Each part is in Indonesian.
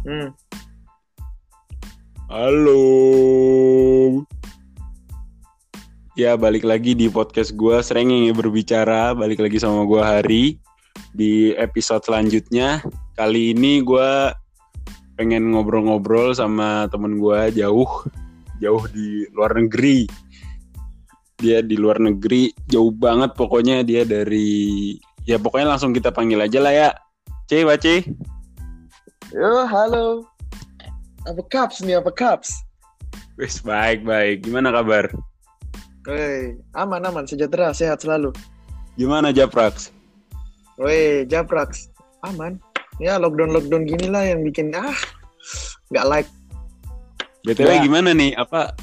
Hmm. Halo. Ya balik lagi di podcast gue sering yang berbicara. Balik lagi sama gue Hari di episode selanjutnya. Kali ini gue pengen ngobrol-ngobrol sama temen gue jauh jauh di luar negeri. Dia di luar negeri jauh banget pokoknya dia dari ya pokoknya langsung kita panggil aja lah ya. C Bace Yo, halo. Apa kaps nih? Apa kaps? Wes baik baik gimana kabar Woi, aman aman, sejahtera, sehat selalu. gimana Japrax Woi, Japrax, aman. Ya lockdown lockdown gini lah yang bikin ah nggak like. BTW Ya. gimana nih? Apa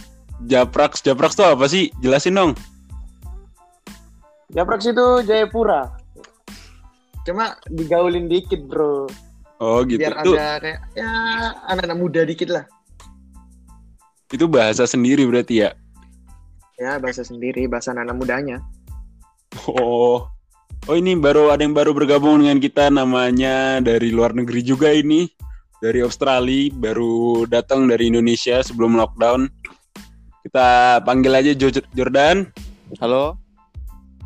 Japrax? Japrax tuh apa sih? Jelasin dong. Japrax itu Jayapura. Cuma digaulin dikit bro, Oh gitu. biar Itu ada kayak ya anak-anak muda dikit lah. itu bahasa sendiri berarti ya. Ya bahasa sendiri, bahasa anak mudanya. Oh. Oh ini baru ada yang baru bergabung dengan kita namanya dari luar negeri juga ini. Dari Australia baru datang dari Indonesia sebelum lockdown. Kita panggil aja Jo- Jordan. Halo,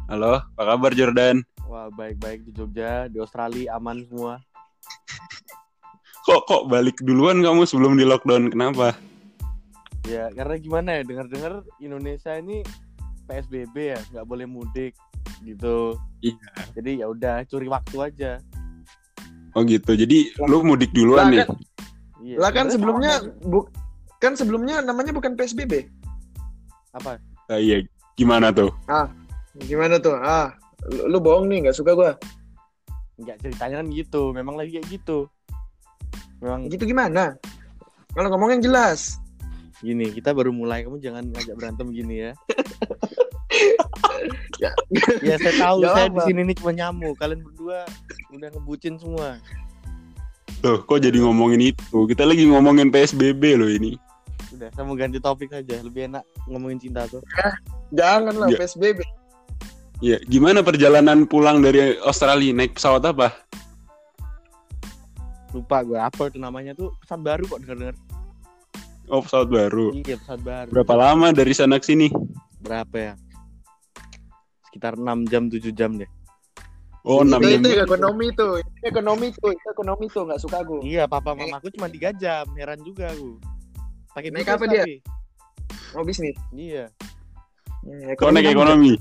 Halo, apa kabar Jordan? wah baik-baik di Jogja, di Australia aman semua. Kok kok balik duluan kamu sebelum di lockdown? Kenapa? Ya karena gimana ya, dengar-dengar Indonesia ini PSBB ya, nggak boleh mudik gitu. Iya. Jadi ya udah curi waktu aja. Oh gitu. Jadi lu mudik duluan Lah, nih. kan- Iya. Lah kan sebelumnya bu kan sebelumnya namanya bukan PSBB. apa? Ah, iya. Gimana tuh? Gimana tuh? Ah, lu, lu bohong nih, nggak suka gua. Nggak ceritanya kan gitu, memang lagi kayak gitu. Memang Gitu gimana? Kalau ngomong yang jelas. gini, kita baru mulai, kamu jangan ngajak berantem gini ya. Ya. ya saya tahu, Nggak saya di sini nih cuma nyamuk. Kalian berdua udah ngebucin semua. Loh, kok jadi ngomongin itu? Kita lagi ngomongin PSBB loh ini. Udah, saya mau ganti topik aja. Lebih enak ngomongin cinta tuh. Jangan lah Ya. PSBB. Ya, gimana perjalanan pulang dari Australia? Naik pesawat apa? lupa gue apa itu namanya tuh pesawat baru kok denger dengar Oh, pesawat baru. iya pesawat baru Berapa lama dari sana ke sini? berapa ya sekitar 6 jam 7 jam deh Oh, itu, 6 itu jam. ekonomi tuh. Itu ekonomi tuh. Itu ekonomi tuh nggak suka aku. iya papa mamaku cuma 3 jam heran juga aku pakai Naik apa dia? tapi. Mau bisnis. iya Hmm, Kau naik ekonomi?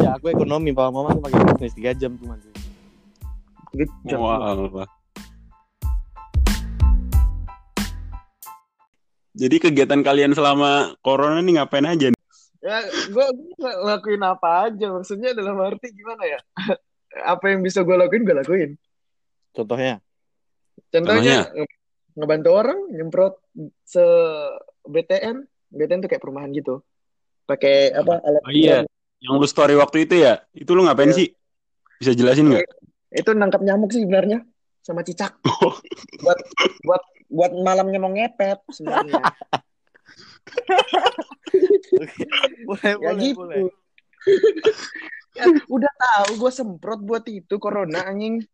Iya aku ekonomi papa mama tuh pakai bisnis 3 jam cuma tuh Good job. Wah. Jadi kegiatan kalian selama corona nih ngapain aja nih? Ya, gue lakuin apa aja. Maksudnya dalam arti gimana ya? apa yang bisa gue lakuin, gue lakuin. contohnya Contohnya, nge- ngebantu orang nyemprot se BTN. BTN tuh kayak perumahan gitu. Pakai apa? Alat Oh iya, yang lu story waktu itu ya? Itu lu ngapain Iya. sih? Bisa jelasin nggak? Itu nangkap nyamuk sih sebenarnya sama cicak. buat buat buat malamnya mau ngepet sebenarnya. boleh ya boleh gitu. boleh Ya, udah tahu gue semprot buat itu corona anjing.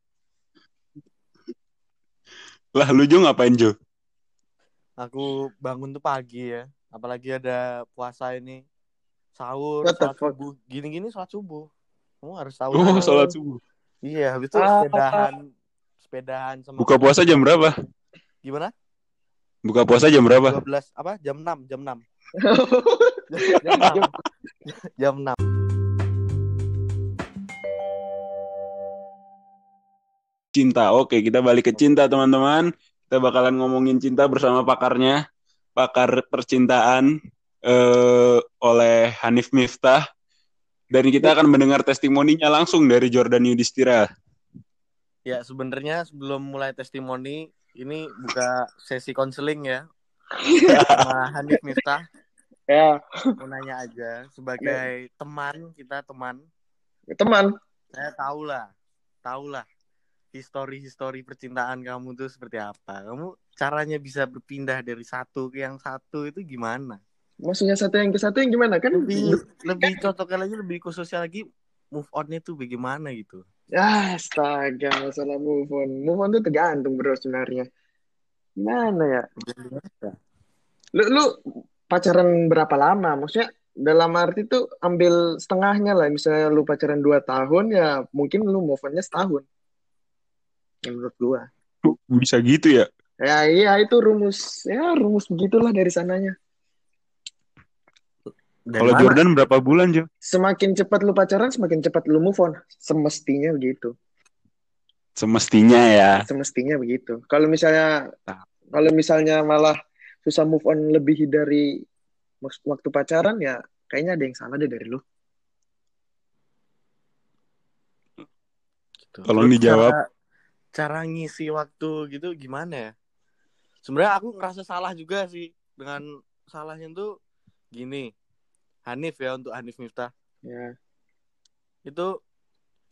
Lah lu Jo ngapain Jo? aku bangun tuh pagi ya apalagi ada puasa ini sahur sholat subuh gini-gini sholat subuh kamu harus tahu Oh, sholat subuh. Iya, habis itu Ah. sepedahan, sepedahan sama Buka puasa jam berapa? gimana? Buka puasa jam berapa? 12 apa? Jam 6, jam 6. Jam 6. jam 6. Cinta. Oke, kita balik ke cinta teman-teman. Kita bakalan ngomongin cinta bersama pakarnya, pakar percintaan eh, oleh Hanif Miftah. Dan kita akan mendengar testimoninya langsung dari Jordan Yudhistira. Ya, sebenarnya sebelum mulai testimoni ini buka sesi konseling ya. Sama Hanif Miftah ya, mau nanya aja sebagai teman kita teman teman. saya tahu lah tahu lah histori-histori percintaan kamu tuh seperti apa kamu caranya bisa berpindah dari satu ke yang satu itu gimana Maksudnya satu yang ke satu yang gimana kan? lebih lebih cocoknya lagi lebih khususnya lagi move onnya tuh bagaimana gitu Ya, astaga, masalah move on. Move on tuh tergantung bro sebenarnya. Gimana ya? Lu, lu pacaran berapa lama? Maksudnya dalam arti tuh ambil setengahnya lah. Misalnya lu pacaran dua tahun ya mungkin lu move on-nya setahun. Ya, menurut gua. Bisa gitu ya? Ya iya itu rumus ya rumus begitulah dari sananya. Kalau mana? Jordan berapa bulan, Jo? Semakin cepat lu pacaran semakin cepat lu move on. Semestinya begitu. Semestinya ya. Semestinya begitu. Kalau misalnya Nah. kalau misalnya malah susah move on lebih dari waktu pacaran ya kayaknya ada yang salah deh dari lu. Gitu. Tolong Terus dijawab. Cara, cara ngisi waktu gitu gimana ya? Sebenarnya aku ngerasa salah juga sih dengan salahnya tuh gini. Hanif ya untuk Hanif Miftah. Ya. Itu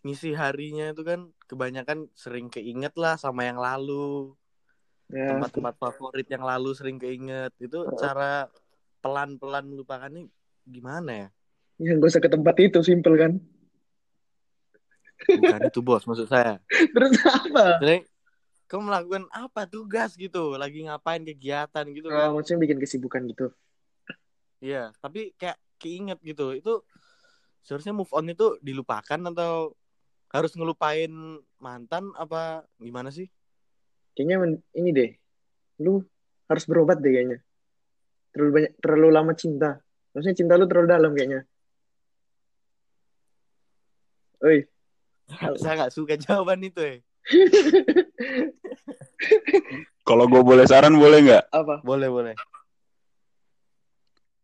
ngisi harinya itu kan kebanyakan sering keinget lah sama yang lalu. Ya. Tempat-tempat favorit yang lalu sering keinget. Itu cara pelan-pelan melupakannya gimana ya? Ya gak usah ke tempat itu simple kan. Bukan itu bos maksud saya. Terus apa? Jadi kamu melakukan apa tugas gitu, lagi ngapain kegiatan gitu Oh, kan? maksudnya bikin kesibukan gitu. Iya, tapi kayak keinget gitu. Itu seharusnya move on itu dilupakan atau harus ngelupain mantan apa gimana sih? Kayaknya ini deh. Lu harus berobat deh kayaknya. Terlalu banyak terlalu lama cinta. Maksudnya cinta lu terlalu dalam kayaknya. Oi, Saya nggak suka jawaban itu ya. Kalau gue boleh saran boleh nggak? apa? Boleh boleh.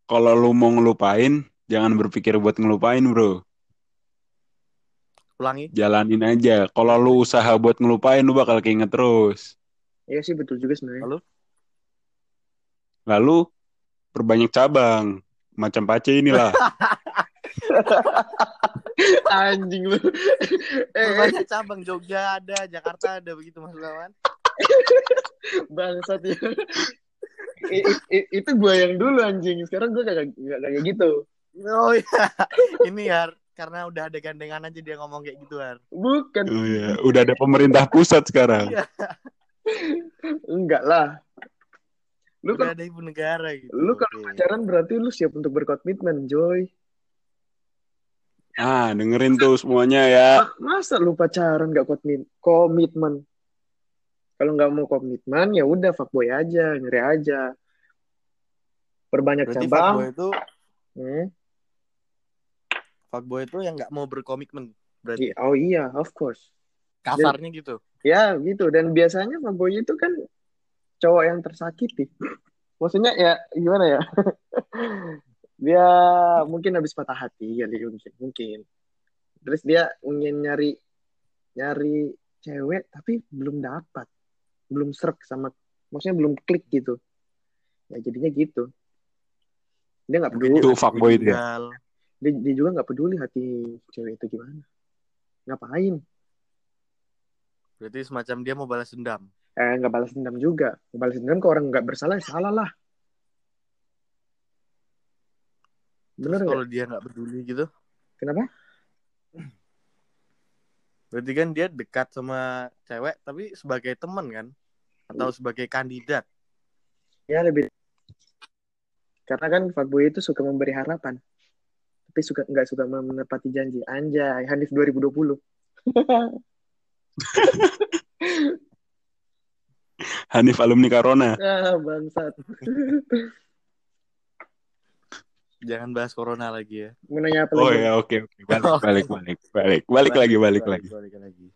Kalau lu mau ngelupain, jangan berpikir buat ngelupain, bro. Ulangi. Jalanin aja. Kalau lu usaha buat ngelupain, lu bakal keinget terus. Iya sih betul juga sebenarnya. Lalu? Lalu perbanyak cabang. Macam pace inilah. Anjing lu. eh, Banyak cabang Jogja ada, Jakarta ada begitu Mas Lawan. bangsat ya. Itu gua yang dulu anjing. Sekarang gua kagak nggak kayak gitu. Oh iya. Ini ya karena udah ada gandengan aja dia ngomong kayak gitu Har. Bukan. oh, iya. Udah ada pemerintah pusat sekarang. Iya. Enggak lah. Lu Udah kalau ada ibu negara gitu. lu kalau pacaran berarti lu siap untuk berkomitmen, Joy. Ah, dengerin tuh semuanya ya. Ma- Masa lu pacaran gak komitmen? Komitmen. Kalau nggak mau komitmen ya udah fuckboy aja, nyeri aja. Perbanyak Berarti cabang. fuckboy itu Hmm. fuckboy itu yang nggak mau berkomitmen. Berarti I- Oh iya, of course. kasarnya gitu. Ya gitu. Dan biasanya fuckboy itu kan cowok yang tersakiti. Maksudnya ya gimana ya? dia mungkin habis patah hati kali mungkin mungkin. Terus dia ingin nyari nyari cewek tapi belum dapat. Belum serak sama maksudnya belum klik gitu. Ya jadinya gitu. Dia nggak peduli. Itu fuckboy? Tinggal. Dia, dia juga nggak peduli hati cewek itu gimana. Ngapain? Berarti semacam dia mau balas dendam. Eh nggak balas dendam juga. Balas dendam ke orang nggak bersalah ya salah lah. Bener kalau dia nggak peduli gitu, Kenapa? Berarti kan dia dekat sama cewek tapi sebagai teman kan? Atau sebagai kandidat. Ya lebih karena kan fuckboy itu suka memberi harapan tapi suka nggak suka menepati janji anjay Hanif 2020 Hanif alumni Corona. ah bangsat Jangan bahas corona lagi ya. mau nanya apa Oh lagi ya, oke oke. Balik balik balik balik. Balik lagi balik lagi. Balik lagi.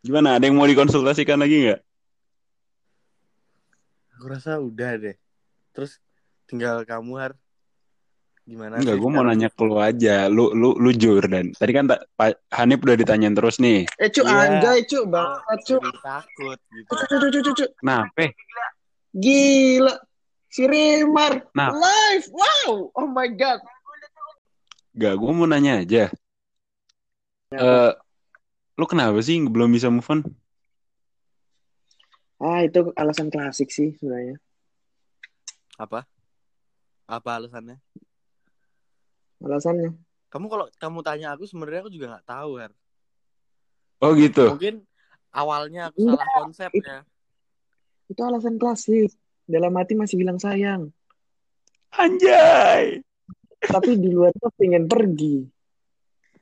Gimana? Ada yang mau dikonsultasikan lagi nggak? Aku rasa udah deh. Terus tinggal kamu har gimana? Enggak, gue mau nanya ke lu aja. Lu lu lu Jordan. Tadi kan tak- Pak Hanif udah ditanyain terus nih. eh cu Iya. anjay cu banget cu takut gitu. cu cu cu cu cu Kenapa? gila si Remar Nah. live wow oh my god Gak, gue mau nanya aja. Eh, lu kenapa sih belum bisa move on? ah itu alasan klasik sih sebenarnya Apa? Apa alasannya? alasannya Kamu kalau kamu tanya aku sebenarnya aku juga nggak tahu har. Oh gitu. Mungkin awalnya aku salah konsep ya. Itu alasan klasik. Dalam hati masih bilang sayang. Anjay. Tapi di luar tuh pengen pergi.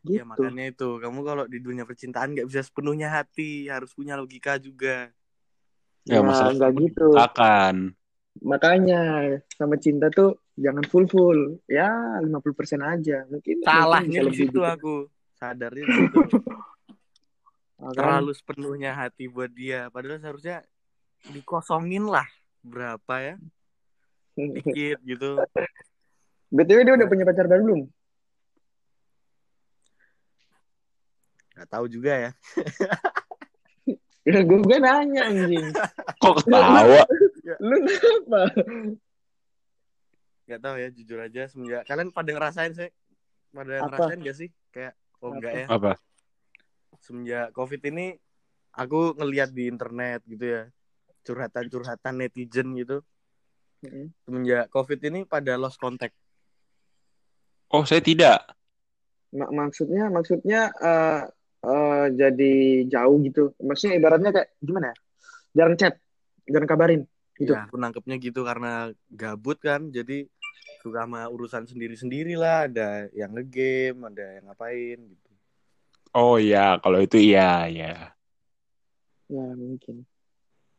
Gitu. Ya makanya itu, kamu kalau di dunia percintaan nggak bisa sepenuhnya hati, harus punya logika juga. Ya, Ya, masalah nggak gitu. Akan. Makanya sama cinta tuh jangan full-full. Ya 50% aja. Mungkin Salahnya di situ gitu. aku, sadarnya. Makanya, Terlalu sepenuhnya hati buat dia, padahal seharusnya dikosongin lah berapa ya, dikit gitu. BTW dia udah punya pacar baru belum? Gak tahu juga ya. Ya gue gue nanya anjing. Kok ketawa? Lu kenapa? Gak tahu ya, jujur aja semenjak kalian pada ngerasain sih, pada Apa? ngerasain gak sih? Kayak oh Apa? enggak ya. Apa? semenjak covid ini aku ngeliat di internet gitu ya curhatan-curhatan netizen gitu Mm-mm. semenjak covid ini pada lost contact Oh, saya tidak. Mak- maksudnya maksudnya eh, eh, jadi jauh gitu. Maksudnya ibaratnya kayak gimana ya? Jarang chat, jarang kabarin gitu. ya aku nangkepnya gitu karena gabut kan jadi suka sama urusan sendiri-sendiri lah ada yang ngegame ada yang ngapain gitu Oh iya, kalau itu iya, ya. Ya mungkin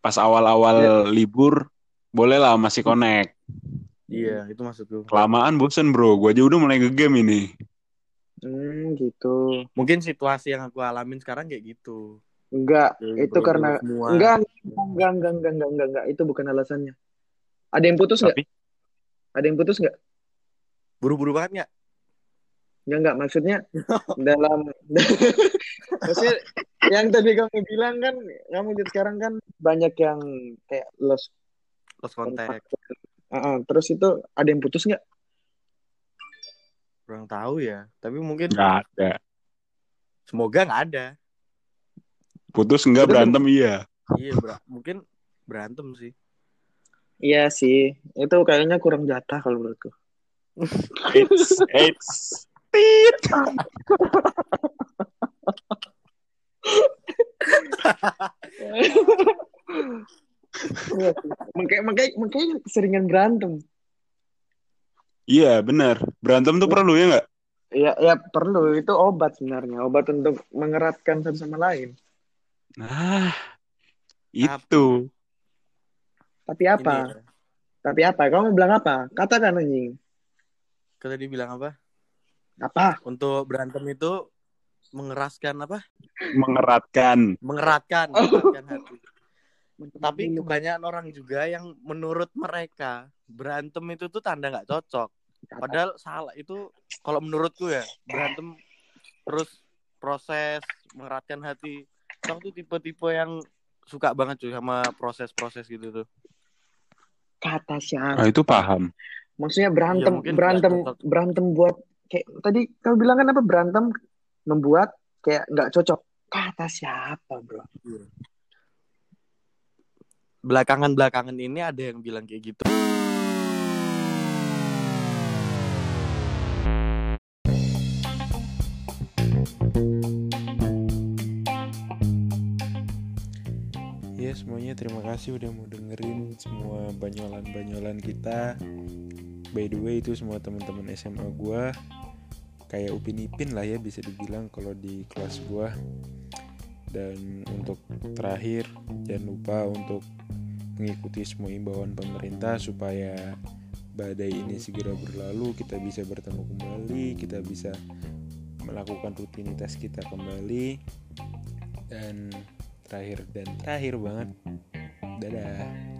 pas awal-awal yeah. libur boleh lah masih hmm. connect. Iya, yeah, itu maksud gue. Kelamaan bosen bro, gua aja udah mulai ngegame ini. Hmm, gitu. Mungkin situasi yang aku alamin sekarang kayak gitu. Enggak, Jadi itu karena. Enggak, enggak, enggak, enggak, enggak, enggak, enggak, itu bukan alasannya. Ada yang putus enggak? Tapi... Ada yang putus enggak? Buru-buru banget enggak? Enggak, enggak, maksudnya dalam maksudnya yang tadi kamu bilang kan kamu lihat sekarang kan banyak yang kayak lost lost contact Heeh, terus itu ada yang putus nggak? kurang tahu ya tapi mungkin nggak ada. semoga nggak ada Putus enggak, Putus- berantem iya. iya bra- mungkin berantem sih Iya sih, itu kayaknya kurang jatah kalau menurutku. It's, it's, tit. Iya. Makanya, makanya, makanya keseringan berantem. Iya benar. Berantem tuh perlu ya nggak? Ya, ya perlu itu obat sebenarnya, obat untuk mengeratkan satu sama lain. Nah, itu. Tapi apa? Ini, Tapi apa? Kamu bilang apa? Katakan anjing. Kau tadi bilang apa? Apa? Untuk berantem itu mengeraskan apa? Mengeratkan. Mengeratkan, Oh. mengeratkan hati. Tapi kebanyakan orang juga yang menurut mereka berantem itu tuh tanda nggak cocok. Padahal salah itu kalau menurutku ya berantem terus proses mengeratkan hati. Orang tuh tipe-tipe yang suka banget cuy sama proses-proses gitu tuh. kata Ah siapa? itu paham. Maksudnya berantem, mungkin berantem, berantem buat kayak tadi kamu bilang kan apa? Berantem membuat kayak nggak cocok. Kata siapa, bro? Belakangan-belakangan ini ada yang bilang kayak gitu. Semuanya. Terima kasih udah mau dengerin semua banyolan-banyolan kita. By the way itu semua teman-teman SMA gua. Kayak Upin Ipin lah ya bisa dibilang kalau di kelas gua. Dan untuk terakhir jangan lupa untuk mengikuti semua imbauan pemerintah supaya badai ini segera berlalu kita bisa bertemu kembali kita bisa melakukan rutinitas kita kembali. Dan terakhir dan. Terakhir banget. Dadah